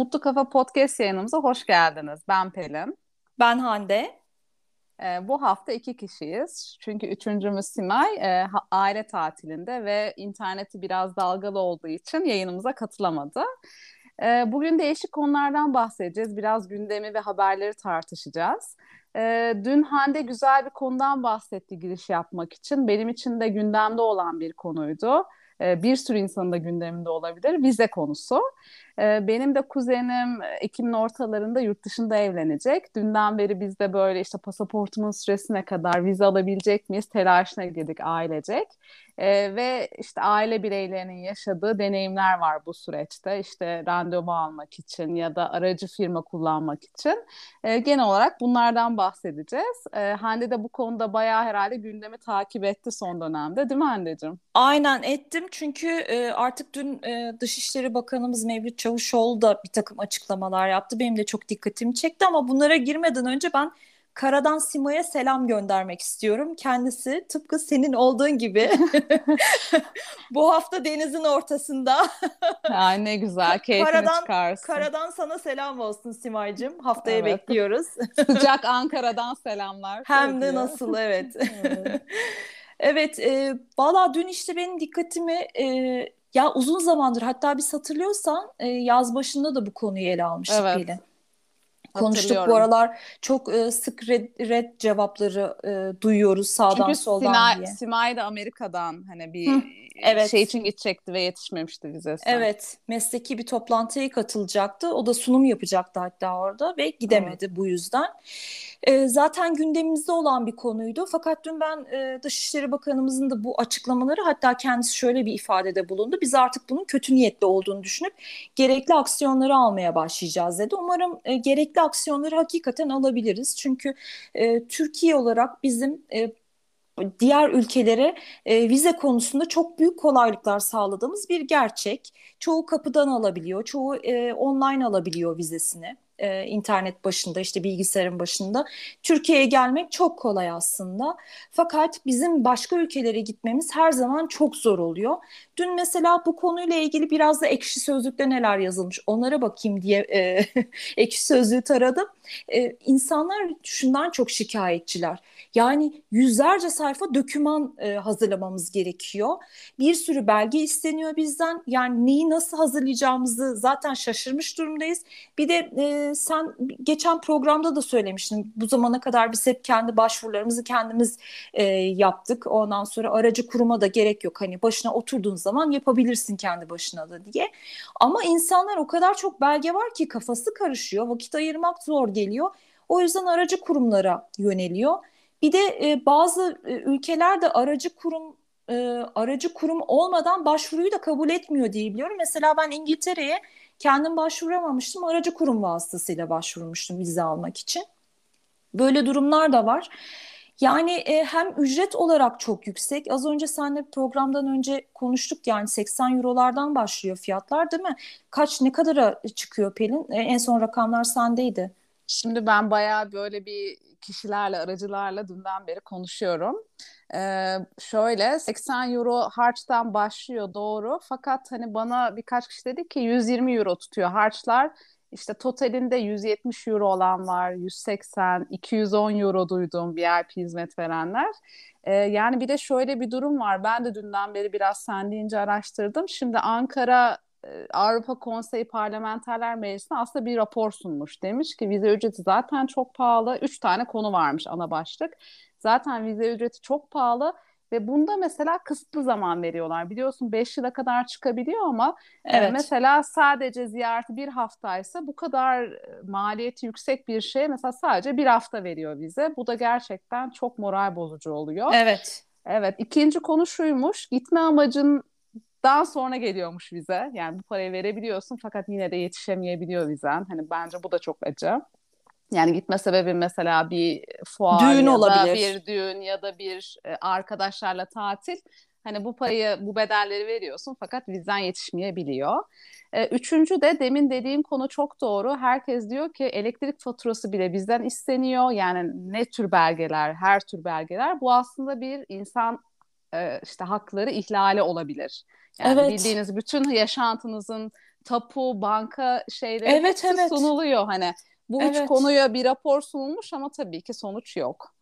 Mutlu Kafa Podcast yayınımıza hoş geldiniz. Ben Pelin. Ben Hande. Ee, bu hafta iki kişiyiz. Çünkü üçüncümüz Simay e, aile tatilinde ve interneti biraz dalgalı olduğu için yayınımıza katılamadı. Ee, bugün değişik konulardan bahsedeceğiz. Biraz gündemi ve haberleri tartışacağız. Ee, dün Hande güzel bir konudan bahsetti giriş yapmak için. Benim için de gündemde olan bir konuydu. Ee, bir sürü insanın da gündeminde olabilir. Vize konusu. Ee, benim de kuzenim Ekim'in ortalarında yurt dışında evlenecek. Dünden beri biz de böyle işte pasaportumun süresine kadar vize alabilecek miyiz telaşına girdik ailecek. Ee, ve işte aile bireylerinin yaşadığı deneyimler var bu süreçte. İşte randevu almak için ya da aracı firma kullanmak için. Ee, genel olarak bunlardan bahsedeceğiz. Ee, Hande de bu konuda bayağı herhalde gündemi takip etti son dönemde değil mi Hande'cim? Aynen ettim çünkü e, artık dün e, Dışişleri Bakanımız Mevlüt Çavuşoğlu da bir takım açıklamalar yaptı. Benim de çok dikkatimi çekti ama bunlara girmeden önce ben Karadan Sima'ya selam göndermek istiyorum. Kendisi tıpkı senin olduğun gibi bu hafta denizin ortasında. Ay ne güzel keyfini karadan, çıkarsın. Karadan sana selam olsun Simay'cığım. Haftaya evet. bekliyoruz. Sıcak Ankara'dan selamlar. Hem de nasıl evet. evet, evet e, valla dün işte benim dikkatimi e, ya uzun zamandır hatta biz hatırlıyorsan e, yaz başında da bu konuyu ele almıştık evet. Pelin. Konuştuk bu aralar çok e, sık red, red cevapları e, duyuyoruz sağdan Çünkü soldan Sinay, diye. Simay da Amerika'dan hani bir Hı, evet. şey için gidecekti ve yetişmemişti vizesi. Evet mesleki bir toplantıya katılacaktı. O da sunum yapacaktı hatta orada ve gidemedi Hı. bu yüzden. E, zaten gündemimizde olan bir konuydu. Fakat dün ben e, Dışişleri Bakanımızın da bu açıklamaları hatta kendisi şöyle bir ifadede bulundu. Biz artık bunun kötü niyetli olduğunu düşünüp gerekli aksiyonları almaya başlayacağız dedi. Umarım e, gerekli aksiyonları hakikaten alabiliriz. Çünkü e, Türkiye olarak bizim e, diğer ülkelere e, vize konusunda çok büyük kolaylıklar sağladığımız bir gerçek. Çoğu kapıdan alabiliyor, çoğu e, online alabiliyor vizesini e, internet başında işte bilgisayarın başında Türkiye'ye gelmek çok kolay aslında. Fakat bizim başka ülkelere gitmemiz her zaman çok zor oluyor. Dün mesela bu konuyla ilgili biraz da ekşi sözlükte neler yazılmış onlara bakayım diye e, ekşi sözlüğü taradım. E, insanlar şundan çok şikayetçiler. Yani yüzlerce sayfa döküman e, hazırlamamız gerekiyor. Bir sürü belge isteniyor bizden. Yani neyi nasıl hazırlayacağımızı zaten şaşırmış durumdayız. Bir de e, sen geçen programda da söylemiştin. Bu zamana kadar biz hep kendi başvurularımızı kendimiz e, yaptık. Ondan sonra aracı kuruma da gerek yok. Hani başına oturduğun zaman yapabilirsin kendi başına da diye. Ama insanlar o kadar çok belge var ki kafası karışıyor. Vakit ayırmak zor geliyor. O yüzden aracı kurumlara yöneliyor. Bir de e, bazı e, ülkeler de aracı kurum e, aracı kurum olmadan başvuruyu da kabul etmiyor diye biliyorum. Mesela ben İngiltere'ye kendim başvuramamıştım. Aracı kurum vasıtasıyla başvurmuştum vize almak için. Böyle durumlar da var. Yani e, hem ücret olarak çok yüksek. Az önce seninle programdan önce konuştuk yani 80 eurolardan başlıyor fiyatlar değil mi? Kaç ne kadara çıkıyor Pelin? E, en son rakamlar sendeydi. Şimdi ben bayağı böyle bir kişilerle, aracılarla dünden beri konuşuyorum. Ee, şöyle 80 euro harçtan başlıyor doğru. Fakat hani bana birkaç kişi dedi ki 120 euro tutuyor harçlar. İşte totalinde 170 euro olan var, 180, 210 euro duydum VIP hizmet verenler. Ee, yani bir de şöyle bir durum var. Ben de dünden beri biraz sen deyince araştırdım. Şimdi Ankara Avrupa Konseyi Parlamenterler Meclisi'ne aslında bir rapor sunmuş. Demiş ki vize ücreti zaten çok pahalı. Üç tane konu varmış ana başlık. Zaten vize ücreti çok pahalı ve bunda mesela kısıtlı zaman veriyorlar. Biliyorsun 5 yıla kadar çıkabiliyor ama evet. e, mesela sadece ziyareti bir haftaysa bu kadar maliyeti yüksek bir şey mesela sadece bir hafta veriyor vize. Bu da gerçekten çok moral bozucu oluyor. Evet. Evet. İkinci konu şuymuş. Gitme amacın daha sonra geliyormuş vize. Yani bu parayı verebiliyorsun fakat yine de yetişemeyebiliyor vizen. Hani bence bu da çok acı. Yani gitme sebebi mesela bir fuar düğün ya olabilir. da bir düğün ya da bir e, arkadaşlarla tatil. Hani bu parayı, bu bedelleri veriyorsun fakat vizen yetişmeyebiliyor. E, üçüncü de demin dediğim konu çok doğru. Herkes diyor ki elektrik faturası bile bizden isteniyor. Yani ne tür belgeler, her tür belgeler. Bu aslında bir insan e, işte hakları ihlali olabilir. Yani evet. bildiğiniz bütün yaşantınızın tapu, banka şeyleri evet, evet. sunuluyor. Hani bu evet. üç konuya bir rapor sunulmuş ama tabii ki sonuç yok.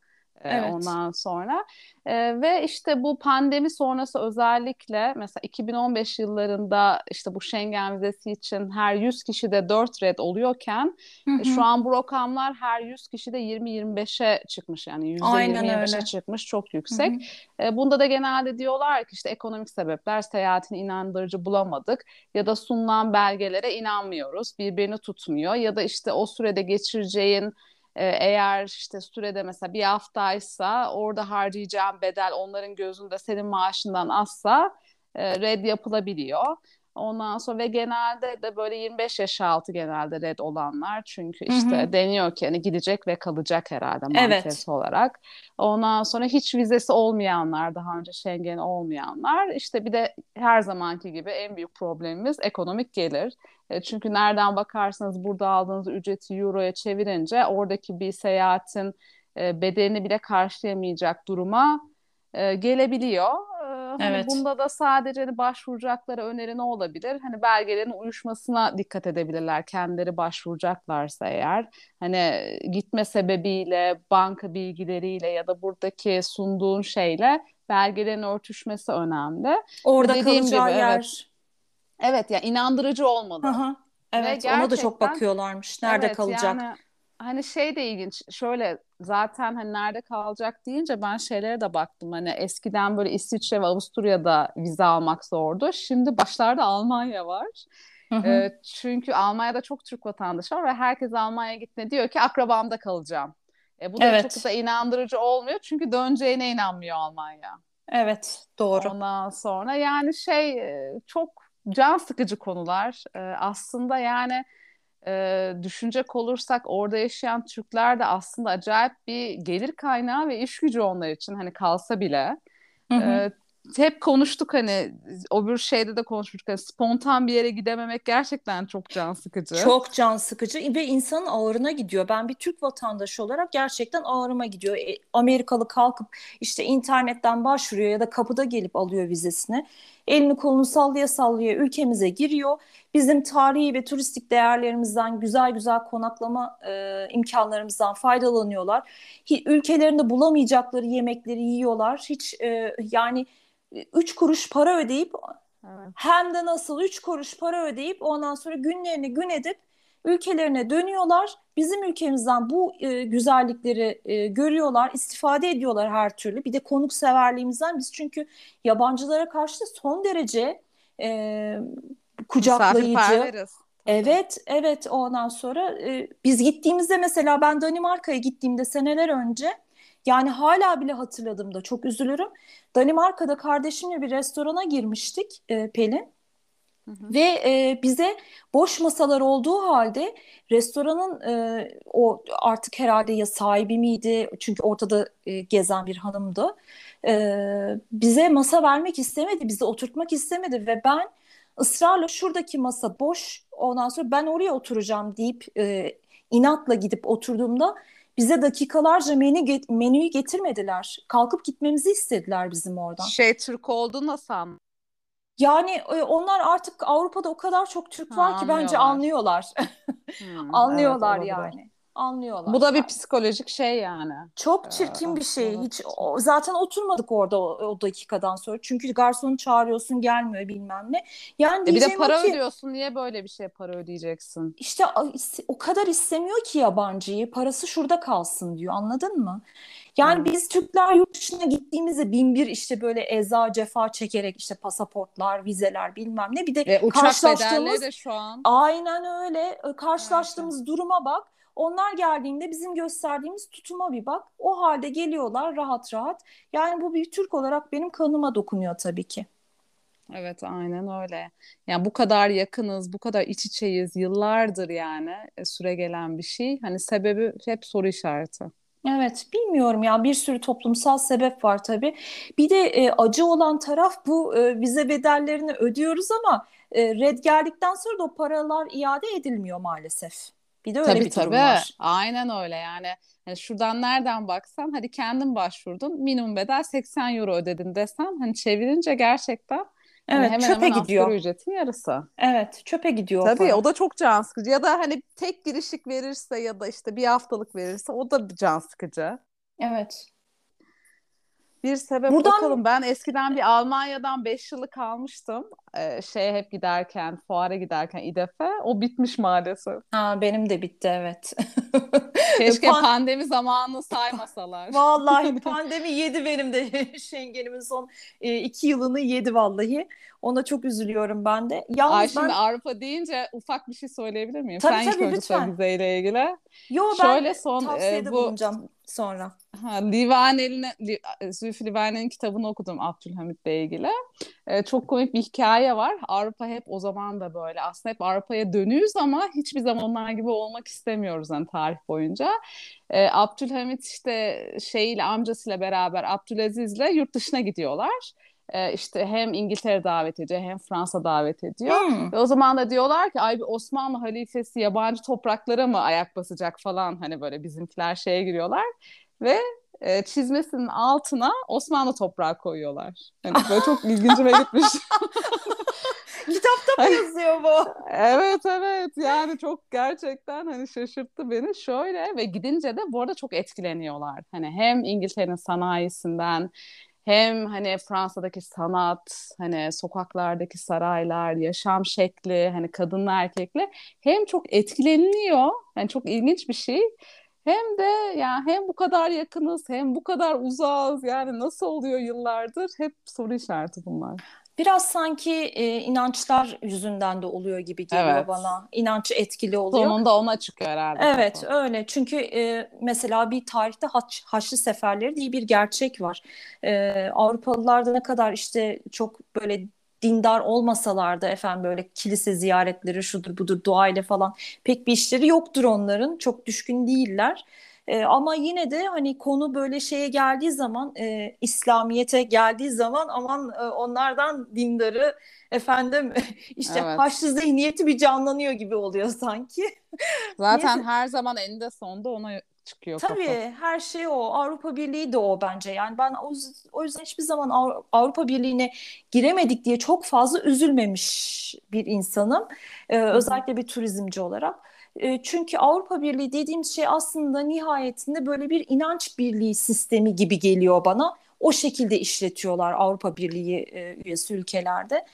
Evet. Ondan sonra e, ve işte bu pandemi sonrası özellikle mesela 2015 yıllarında işte bu Schengen vizesi için her 100 kişide 4 red oluyorken hı hı. şu an bu rakamlar her 100 kişide 20-25'e çıkmış yani %20-25'e çıkmış çok yüksek. Hı hı. E, bunda da genelde diyorlar ki işte ekonomik sebepler seyahatini inandırıcı bulamadık ya da sunulan belgelere inanmıyoruz birbirini tutmuyor ya da işte o sürede geçireceğin eğer işte sürede mesela bir haftaysa orada harcayacağım bedel onların gözünde senin maaşından azsa e, red yapılabiliyor. Ondan sonra ve genelde de böyle 25 yaş altı genelde red olanlar çünkü işte hı hı. deniyor ki hani gidecek ve kalacak herhalde mantık evet. olarak. Ondan sonra hiç vizesi olmayanlar daha önce Schengen olmayanlar işte bir de her zamanki gibi en büyük problemimiz ekonomik gelir. E, çünkü nereden bakarsanız burada aldığınız ücreti euroya çevirince oradaki bir seyahatin e, bedelini bile karşılayamayacak duruma e, gelebiliyor. Hani evet. bunda da sadece hani başvuracakları öneri ne olabilir? Hani belgelerin uyuşmasına dikkat edebilirler kendileri başvuracaklarsa eğer. Hani gitme sebebiyle, banka bilgileriyle ya da buradaki sunduğun şeyle belgelerin örtüşmesi önemli. Orada Dediğim kalacağı gibi, yer. Evet, evet ya yani inandırıcı olmalı. Hı hı. Evet, ona da çok bakıyorlarmış. Nerede evet, kalacak? Yani, hani şey de ilginç. Şöyle zaten hani nerede kalacak deyince ben şeylere de baktım. Hani eskiden böyle İsviçre ve Avusturya'da vize almak zordu. Şimdi başlarda Almanya var. Hı hı. E, çünkü Almanya'da çok Türk vatandaşı var ve herkes Almanya'ya gitme diyor ki akrabamda kalacağım. E, bu da evet. çok da inandırıcı olmuyor çünkü döneceğine inanmıyor Almanya. Evet doğru. Ondan sonra yani şey çok can sıkıcı konular. E, aslında yani e, düşünecek olursak orada yaşayan Türkler de aslında acayip bir gelir kaynağı ve iş gücü onlar için hani kalsa bile. Hı hı. E, hep konuştuk hani öbür şeyde de konuşmuştuk. Hani spontan bir yere gidememek gerçekten çok can sıkıcı. Çok can sıkıcı ve insanın ağırına gidiyor. Ben bir Türk vatandaşı olarak gerçekten ağrıma gidiyor. E, Amerikalı kalkıp işte internetten başvuruyor ya da kapıda gelip alıyor vizesini. Elini kolunu sallaya sallaya ülkemize giriyor. Bizim tarihi ve turistik değerlerimizden, güzel güzel konaklama e, imkanlarımızdan faydalanıyorlar. Ülkelerinde bulamayacakları yemekleri yiyorlar. Hiç e, yani üç kuruş para ödeyip evet. hem de nasıl üç kuruş para ödeyip ondan sonra günlerini gün edip ülkelerine dönüyorlar. Bizim ülkemizden bu e, güzellikleri e, görüyorlar, istifade ediyorlar her türlü. Bir de konukseverliğimizden biz çünkü yabancılara karşı son derece e, kucaklayıcı. Evet, evet ondan sonra e, biz gittiğimizde mesela ben Danimarka'ya gittiğimde seneler önce yani hala bile hatırladığımda çok üzülürüm. Danimarka'da kardeşimle bir restorana girmiştik e, Pelin. Hı hı. Ve e, bize boş masalar olduğu halde restoranın e, o artık herhalde ya sahibi miydi çünkü ortada e, gezen bir hanımdı. E, bize masa vermek istemedi, bizi oturtmak istemedi ve ben ısrarla şuradaki masa boş ondan sonra ben oraya oturacağım deyip e, inatla gidip oturduğumda bize dakikalarca menü menüyü getirmediler. Kalkıp gitmemizi istediler bizim oradan. Şey Türk oldu nasıl Yani e, onlar artık Avrupa'da o kadar çok Türk var ha, ki bence anlıyorlar. hmm, anlıyorlar evet, yani anlıyorlar. Bu da bir psikolojik şey yani. Çok ee, çirkin ee, bir şey. Hiç o, zaten oturmadık orada o, o dakikadan sonra. Çünkü garsonu çağırıyorsun gelmiyor bilmem ne. Yani e bir de para ki, ödüyorsun. Niye böyle bir şeye para ödeyeceksin? İşte o kadar istemiyor ki yabancıyı. Parası şurada kalsın diyor. Anladın mı? Yani biz Türkler yurt dışına gittiğimizde bin bir işte böyle eza cefa çekerek işte pasaportlar, vizeler bilmem ne. Bir de Ve uçak karşılaştığımız de şu an. Aynen öyle. Karşılaştığımız evet. duruma bak. Onlar geldiğinde bizim gösterdiğimiz tutuma bir bak. O halde geliyorlar rahat rahat. Yani bu bir Türk olarak benim kanıma dokunuyor tabii ki. Evet aynen öyle. Yani bu kadar yakınız, bu kadar iç içeyiz yıllardır yani e, süre gelen bir şey. Hani sebebi hep soru işareti. Evet bilmiyorum ya bir sürü toplumsal sebep var tabii. Bir de e, acı olan taraf bu e, vize bedellerini ödüyoruz ama e, red geldikten sonra da o paralar iade edilmiyor maalesef. Bir de öyle tabii, bir durum tabii. var. Aynen öyle yani. yani. Şuradan nereden baksan hadi kendin başvurdun minimum bedel 80 euro ödedin desem hani çevirince gerçekten hani Evet, hemen çöpe hemen gidiyor. ücretin yarısı. Evet, çöpe gidiyor Tabii para. o da çok can sıkıcı. Ya da hani tek girişlik verirse ya da işte bir haftalık verirse o da can sıkıcı. Evet. Bir sebep Buradan- bakalım. Ben eskiden bir Almanya'dan 5 yıllık kalmıştım. Ee, şeye hep giderken, fuara giderken İDEF'e. O bitmiş maalesef. Ha, benim de bitti evet. Keşke Pan- pandemi zamanını saymasalar. Vallahi pandemi yedi benim de Schengen'imin son e, iki yılını yedi vallahi. Ona çok üzülüyorum ben de. Yalnız Ay ben şimdi Avrupa deyince ufak bir şey söyleyebilir miyim? Tabii, Sen tabii, lütfen. vizeyle ilgili. yo ben Şöyle son tavsiyede e, bu bulunacağım sonra. Ha, Livaneli'nin, Li, Zülfü Livaneli'nin kitabını okudum Abdülhamit'le ilgili. Ee, çok komik bir hikaye var. Avrupa hep o zaman da böyle. Aslında hep Avrupa'ya dönüyoruz ama hiçbir zaman onlar gibi olmak istemiyoruz yani tarih boyunca. Ee, Abdülhamit işte şeyiyle amcasıyla beraber Abdülaziz'le yurt dışına gidiyorlar. Ee, işte hem İngiltere davet ediyor hem Fransa davet ediyor. Hmm. Ve o zaman da diyorlar ki ay bir Osmanlı halifesi yabancı topraklara mı ayak basacak falan hani böyle bizimkiler şeye giriyorlar ve e, çizmesinin altına Osmanlı toprağı koyuyorlar. Hani böyle çok ilgincime gitmiş. Kitapta mı yazıyor bu? evet evet yani çok gerçekten hani şaşırttı beni. Şöyle ve gidince de bu arada çok etkileniyorlar. Hani hem İngiltere'nin sanayisinden hem hani Fransa'daki sanat, hani sokaklardaki saraylar, yaşam şekli, hani kadınla erkekle hem çok etkileniliyor. Yani çok ilginç bir şey. Hem de yani hem bu kadar yakınız hem bu kadar uzağız yani nasıl oluyor yıllardır hep soru işareti bunlar. Biraz sanki e, inançlar yüzünden de oluyor gibi geliyor Evet. bana. İnanç etkili oluyor. Sonunda ona çıkıyor herhalde. Evet kafa. öyle çünkü e, mesela bir tarihte Haç, Haçlı Seferleri diye bir gerçek var. E, Avrupalılar da ne kadar işte çok böyle dindar olmasalar da efendim böyle kilise ziyaretleri şudur budur dua ile falan pek bir işleri yoktur onların. Çok düşkün değiller. E, ama yine de hani konu böyle şeye geldiği zaman e, İslamiyet'e geldiği zaman aman e, onlardan dindarı efendim işte Evet. Haçlı zihniyeti bir canlanıyor gibi oluyor sanki. Zaten Neyse. her zaman eninde sonunda ona çıkıyor kafa. Tabii her şey o. Avrupa Birliği de o bence. Yani ben o, o yüzden hiçbir zaman Avru- Avrupa Birliği'ne giremedik diye çok fazla üzülmemiş bir insanım. Ee, özellikle bir turizmci olarak. Çünkü Avrupa Birliği dediğimiz şey aslında nihayetinde böyle bir inanç birliği sistemi gibi geliyor bana. O şekilde işletiyorlar Avrupa Birliği e, üyesi ülkelerde.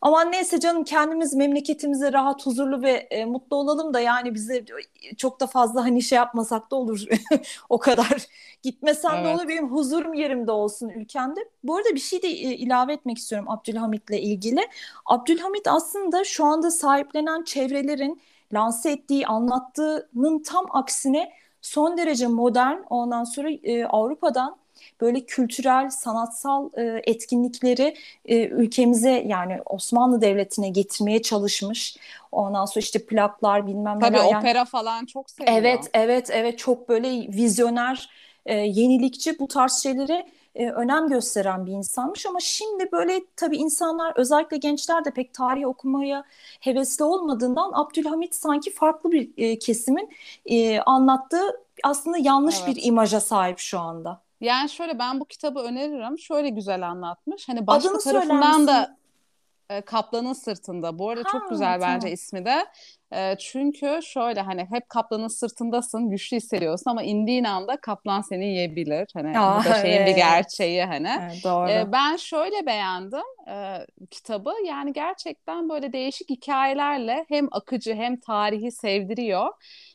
Ama neyse canım kendimiz memleketimize rahat, huzurlu ve e, mutlu olalım da yani bize çok da fazla hani şey yapmasak da olur o kadar. Gitmesem de Evet. olur benim huzurum yerimde olsun ülkemde. Bu arada bir şey de e, ilave etmek istiyorum Abdülhamit'le ilgili. Abdülhamit aslında şu anda sahiplenen çevrelerin lanse ettiği, anlattığının tam aksine son derece modern ondan sonra e, Avrupa'dan böyle kültürel, sanatsal e, etkinlikleri e, ülkemize yani Osmanlı Devleti'ne getirmeye çalışmış. Ondan sonra işte plaklar bilmem Tabii neler. yani- opera falan çok seviyor. Evet, evet, evet çok böyle vizyoner, e, yenilikçi bu tarz şeylere e, önem gösteren bir insanmış ama şimdi böyle tabii insanlar özellikle gençler de pek tarih okumaya hevesli olmadığından Abdülhamit sanki farklı bir e, kesimin e, anlattığı aslında yanlış Evet. bir imaja sahip şu anda. Yani şöyle ben bu kitabı öneririm. Şöyle güzel anlatmış. Hani başka Adını tarafından da e, Kaplanın Sırtında. Bu arada Ha, çok güzel bence tamam. ismi de. E, çünkü şöyle hani hep kaplanın sırtındasın, güçlü hissediyorsun ama indiğin anda kaplan seni yiyebilir. Hani Aa, bu da şeyin bir evet. gerçeği hani. Evet, doğru. E, ben şöyle beğendim e, kitabı. Yani gerçekten böyle değişik hikayelerle hem akıcı hem tarihi sevdiriyor.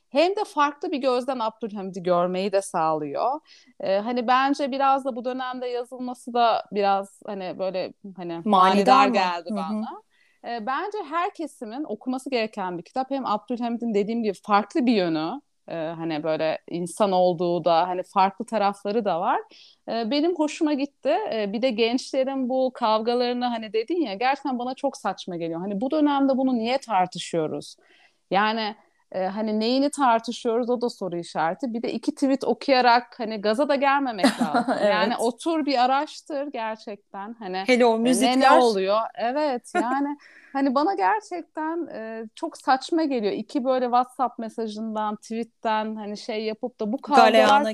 Hem de farklı bir gözden Abdülhamid'i görmeyi de sağlıyor. E, hani bence biraz da bu dönemde yazılması da biraz hani böyle hani Manidar geldi Hı hı. bana. E, bence her kesimin okuması gereken bir kitap. Hem Abdülhamid'in dediğim gibi farklı bir yönü. e, hani böyle insan olduğu da hani farklı tarafları da var. E, benim hoşuma gitti. E, bir de gençlerin bu kavgalarını hani dedin ya gerçekten bana çok saçma geliyor. Hani bu dönemde bunu niye tartışıyoruz? Yani e, hani neyini tartışıyoruz o da soru işareti. Bir de iki tweet okuyarak hani gaza da gelmemek lazım. evet. Yani otur bir araştır gerçekten. Hani Hele o müzikler. Ne, ne oluyor? Evet yani hani bana gerçekten e, çok saçma geliyor. İki böyle WhatsApp mesajından, tweetten hani şey yapıp da bu kavgalarla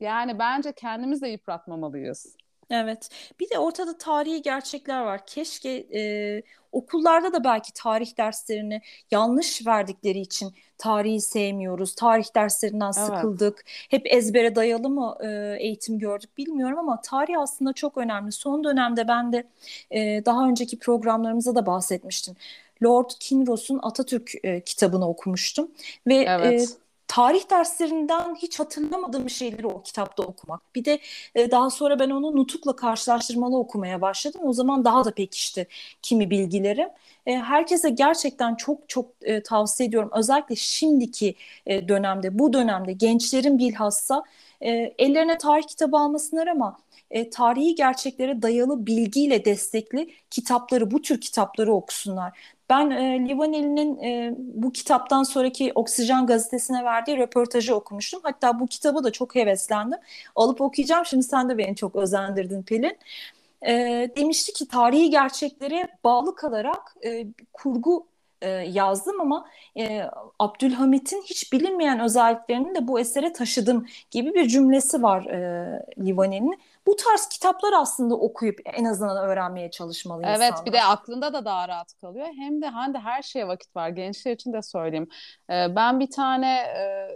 yani bence kendimiz de yıpratmamalıyız. Evet. Bir de ortada tarihi gerçekler var. Keşke e, okullarda da belki tarih derslerini yanlış verdikleri için tarihi sevmiyoruz. Tarih derslerinden evet. sıkıldık. Hep ezbere dayalı mı e, eğitim gördük bilmiyorum ama tarih aslında çok önemli. Son dönemde ben de e, daha önceki programlarımızda da bahsetmiştim. Lord Kinross'un Atatürk e, kitabını okumuştum ve evet. e, tarih derslerinden hiç hatırlamadığım şeyleri o kitapta okumak. Bir de e, daha sonra ben onu Nutuk'la karşılaştırmalı okumaya başladım. O zaman daha da pekişti kimi bilgilerim. E, herkese gerçekten çok çok e, tavsiye ediyorum. Özellikle şimdiki e, dönemde, bu dönemde gençlerin bilhassa e, ellerine tarih kitabı almasınlar ama e, tarihi gerçeklere dayalı bilgiyle destekli kitapları, bu tür kitapları okusunlar. Ben e, Livaneli'nin e, bu kitaptan sonraki Oksijen gazetesine verdiği röportajı okumuştum. Hatta bu kitabı da çok heveslendim. Alıp okuyacağım. Şimdi sen de beni çok özendirdin Pelin. E, demişti ki tarihi gerçeklere bağlı kalarak e, kurgu e, yazdım ama e, Abdülhamit'in hiç bilinmeyen özelliklerini de bu esere taşıdım gibi bir cümlesi var e, Livaneli'nin bu tarz kitaplar aslında okuyup en azından öğrenmeye çalışmalı evet, insanlar. Evet bir de aklında da daha rahat kalıyor. Hem de hani her şeye vakit var. Gençler için de söyleyeyim. Ee, ben bir tane e,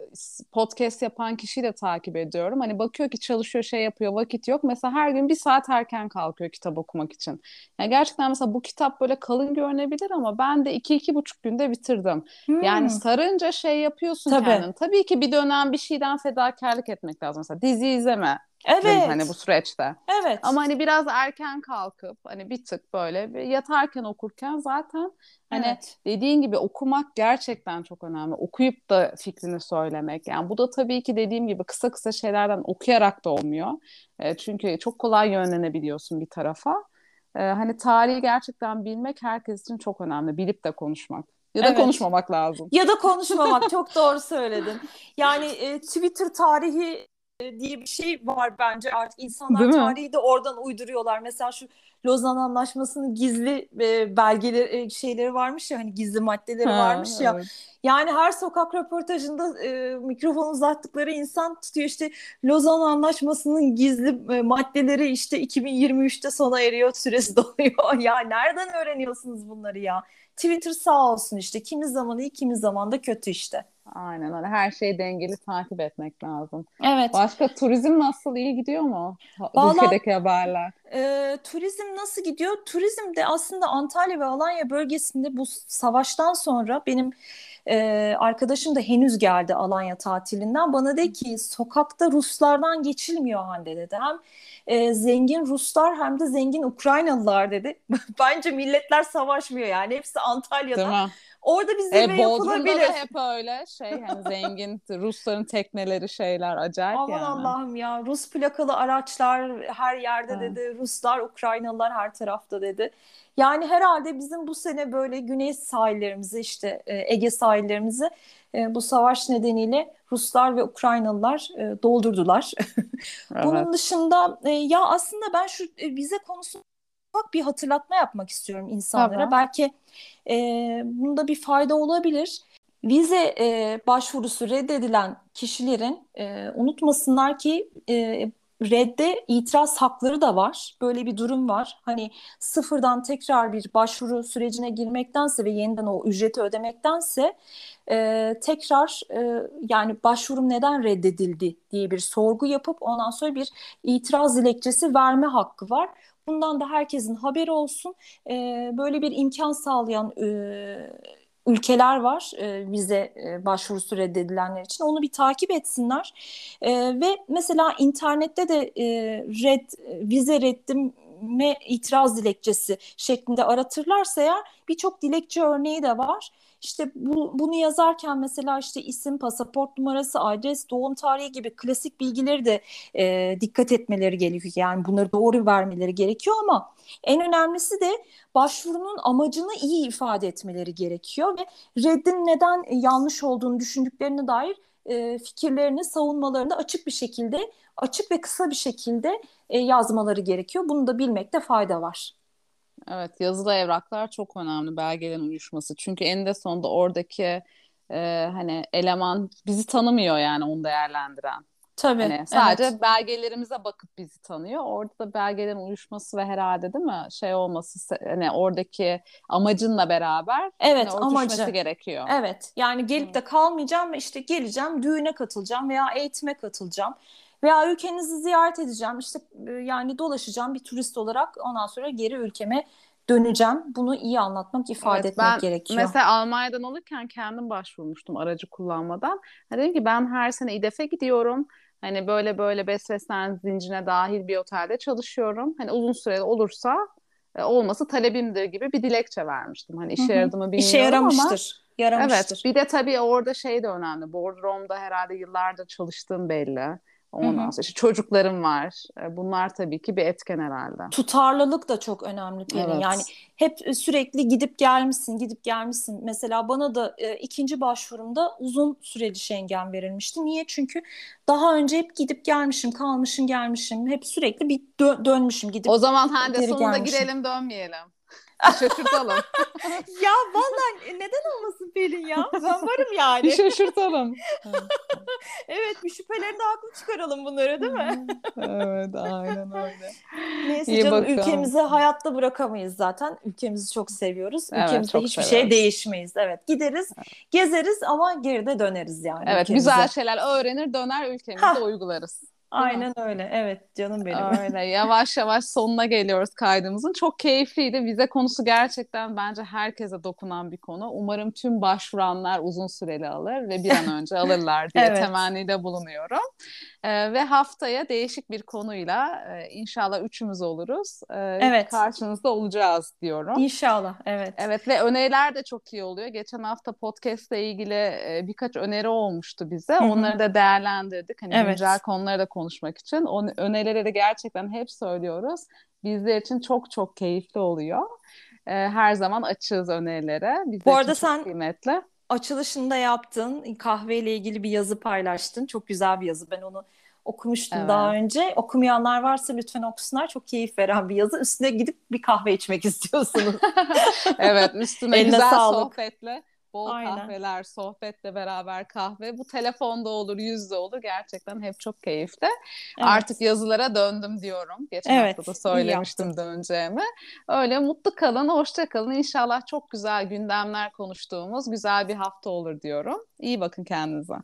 podcast yapan kişiyi de takip ediyorum. Hani bakıyor ki çalışıyor şey yapıyor vakit yok. Mesela her gün bir saat erken kalkıyor kitap okumak için. Yani gerçekten mesela bu kitap böyle kalın görünebilir ama ben de iki iki buçuk günde bitirdim. Hmm. Yani sarınca şey yapıyorsun Tabii. kendin. Tabii ki bir dönem bir şeyden fedakarlık etmek lazım. Mesela dizi izleme Evet. Hani bu süreçte. Evet. Ama hani biraz erken kalkıp hani bir tık böyle bir yatarken okurken zaten hani evet. dediğin gibi okumak gerçekten çok önemli. Okuyup da fikrini söylemek. Yani bu da tabii ki dediğim gibi kısa kısa şeylerden okuyarak da olmuyor. E, çünkü çok kolay yönlenebiliyorsun bir tarafa. E, hani tarihi gerçekten bilmek herkes için çok önemli. Bilip de konuşmak. Ya da evet. konuşmamak lazım. Ya da konuşmamak çok doğru söyledin. Yani e, Twitter tarihi diye bir şey var bence artık insanlar tarihi de oradan uyduruyorlar. Mesela şu Lozan Anlaşması'nın gizli e, belgeleri e, şeyleri varmış ya hani gizli maddeleri ha, varmış ya. Evet. Yani her sokak röportajında e, mikrofon uzattıkları insan tutuyor işte Lozan Anlaşması'nın gizli e, maddeleri işte 2023'te sona eriyor süresi doluyor. ya nereden öğreniyorsunuz bunları ya? Twitter sağ olsun işte kimi zaman iyi kimi zaman da kötü işte. Aynen öyle. Her şeyi dengeli takip etmek lazım. Evet. Başka turizm nasıl iyi gidiyor mu? Vallahi, Ülkedeki haberler. E, turizm nasıl gidiyor? Turizm de aslında Antalya ve Alanya bölgesinde bu savaştan sonra benim e, arkadaşım da henüz geldi Alanya tatilinden. Bana de ki sokakta Ruslardan geçilmiyor Hande dedi. Hem e, zengin Ruslar hem de zengin Ukraynalılar dedi. Bence milletler savaşmıyor yani. Hepsi Antalya'da. Değil mi? Orada bir zirve e, yapılabilir. da hep öyle şey hani zengin Rusların tekneleri şeyler acayip Aman yani. Allah'ım ya Rus plakalı araçlar her yerde evet. dedi. Ruslar, Ukraynalılar her tarafta dedi. Yani herhalde bizim bu sene böyle güney sahillerimizi işte e, Ege sahillerimizi e, bu savaş nedeniyle Ruslar ve Ukraynalılar e, doldurdular. evet. Bunun dışında ya aslında ben şu vize konusunda bir hatırlatma yapmak istiyorum insanlara. Tabii. Belki e, bunda bir fayda olabilir. Vize e, başvurusu reddedilen kişilerin e, unutmasınlar ki e, redde itiraz hakları da var. Böyle bir durum var. Hani sıfırdan tekrar bir başvuru sürecine girmektense ve yeniden o ücreti ödemektense e, tekrar e, yani başvurum neden reddedildi diye bir sorgu yapıp ondan sonra bir itiraz dilekçesi verme hakkı var. Bundan da herkesin haberi olsun. E, böyle bir imkan sağlayan e, ülkeler var e, vize e, başvurusu reddedilenler için. Onu bir takip etsinler. E, ve mesela internette de e, red vize reddime itiraz dilekçesi şeklinde aratırlarsa eğer birçok dilekçe örneği de var. İşte bu, bunu yazarken mesela işte isim, pasaport numarası, adres, doğum tarihi gibi klasik bilgileri de e, dikkat etmeleri gerekiyor. Yani bunları doğru vermeleri gerekiyor ama en önemlisi de başvurunun amacını iyi ifade etmeleri gerekiyor ve reddin neden yanlış olduğunu düşündüklerine dair e, fikirlerini, savunmalarını açık bir şekilde, açık ve kısa bir şekilde e, yazmaları gerekiyor. Bunu da bilmekte fayda var. Evet, yazılı evraklar çok önemli belgelerin uyuşması. Çünkü eninde sonunda oradaki e, hani eleman bizi tanımıyor yani onu değerlendiren. Tabii. Hani sadece evet. belgelerimize bakıp bizi tanıyor. Orada da belgelerin uyuşması ve herhalde değil mi şey olması hani oradaki amacınla beraber evet hani amacı gerekiyor. Evet. Yani gelip de kalmayacağım ve işte geleceğim düğüne katılacağım veya eğitime katılacağım veya ülkenizi ziyaret edeceğim. işte e, yani dolaşacağım bir turist olarak ondan sonra geri ülkeme döneceğim. Bunu iyi anlatmak, ifade evet, etmek ben gerekiyor. Mesela Almanya'dan alırken kendim başvurmuştum aracı kullanmadan. dedim ki ben her sene İDEF'e gidiyorum. Hani böyle böyle Best Western zincirine dahil bir otelde çalışıyorum. Hani uzun süreli olursa e, olması talebimdir gibi bir dilekçe vermiştim. Hani işe yaradı mı bilmiyorum İşe yaramıştır. ama. Yaramıştır. Evet bir de tabii orada şey de önemli. Boardroom'da herhalde yıllardır çalıştığım belli. Ondan sonra işte çocuklarım var. E, bunlar tabii ki bir etken herhalde. Tutarlılık da çok önemli Pelin. Evet. Yani hep sürekli gidip gelmişsin, gidip gelmişsin. Mesela bana da e, ikinci başvurumda uzun süreli Schengen verilmişti. Niye? Çünkü daha önce hep gidip gelmişim, kalmışım, gelmişim. Hep sürekli bir dö- dönmüşüm gidip. O zaman hadi sonunda gelmişim. girelim dönmeyelim. Şaşırtalım. ya vallahi neden olmasın Pelin ya? Ben varım yani. Bir şaşırtalım. evet bir şüphelerini haklı çıkaralım bunları değil mi? evet aynen öyle. Neyse İyi canım bakalım. ülkemizi hayatta bırakamayız zaten. Ülkemizi çok seviyoruz. Evet, Ülkemizde hiçbir şey seviyoruz. şey değişmeyiz. Evet gideriz, evet. gezeriz ama geride döneriz yani. Evet ülkemize. güzel şeyler öğrenir döner ülkemizde uygularız. Aynen öyle. Evet canım benim. Öyle. Yavaş yavaş sonuna geliyoruz kaydımızın. Çok keyifliydi. Vize konusu gerçekten bence herkese dokunan bir konu. Umarım tüm başvuranlar uzun süreli alır ve bir an önce alırlar diye evet. temennide bulunuyorum. Ee, ve haftaya değişik bir konuyla e, inşallah üçümüz oluruz. E, evet. Karşınızda olacağız diyorum. İnşallah. Evet. Evet ve öneriler de çok iyi oluyor. Geçen hafta podcast ile ilgili e, birkaç öneri olmuştu bize. Onları da değerlendirdik. Hani evet. güncel konuları da konuşmak için. O önerileri gerçekten hep söylüyoruz. Bizler için çok çok keyifli oluyor. E, her zaman açığız önerilere. Bizler Bu arada sen kıymetli açılışında yaptın kahveyle ilgili bir yazı paylaştın. Çok güzel bir yazı. Ben onu okumuştum evet. daha önce. Okumayanlar varsa lütfen okusunlar. Çok keyif veren bir yazı. Üstüne gidip bir kahve içmek istiyorsunuz. evet üstüne güzel sağlık. sohbetle bol Aynen. kahveler, sohbetle beraber kahve. Bu telefonda olur, yüzde olur. Gerçekten hep çok keyifli. Evet. Artık yazılara döndüm diyorum. Geçen evet, hafta da söylemiştim döneceğimi. Öyle mutlu kalın, hoşça kalın. İnşallah çok güzel gündemler konuştuğumuz güzel bir hafta olur diyorum. İyi bakın kendinize.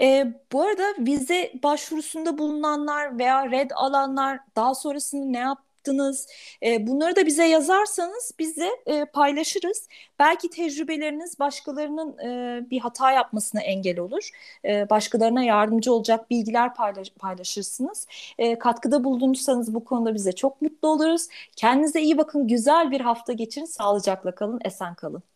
E, bu arada vize başvurusunda bulunanlar veya red alanlar daha sonrasında ne yap yaptınız? E, bunları da bize yazarsanız biz de e, paylaşırız. Belki tecrübeleriniz başkalarının e, bir hata yapmasına engel olur. E, başkalarına yardımcı olacak bilgiler paylaş, paylaşırsınız. E, katkıda bulunursanız bu konuda bize çok mutlu oluruz. Kendinize iyi bakın. Güzel bir hafta geçirin. Sağlıcakla kalın. Esen kalın.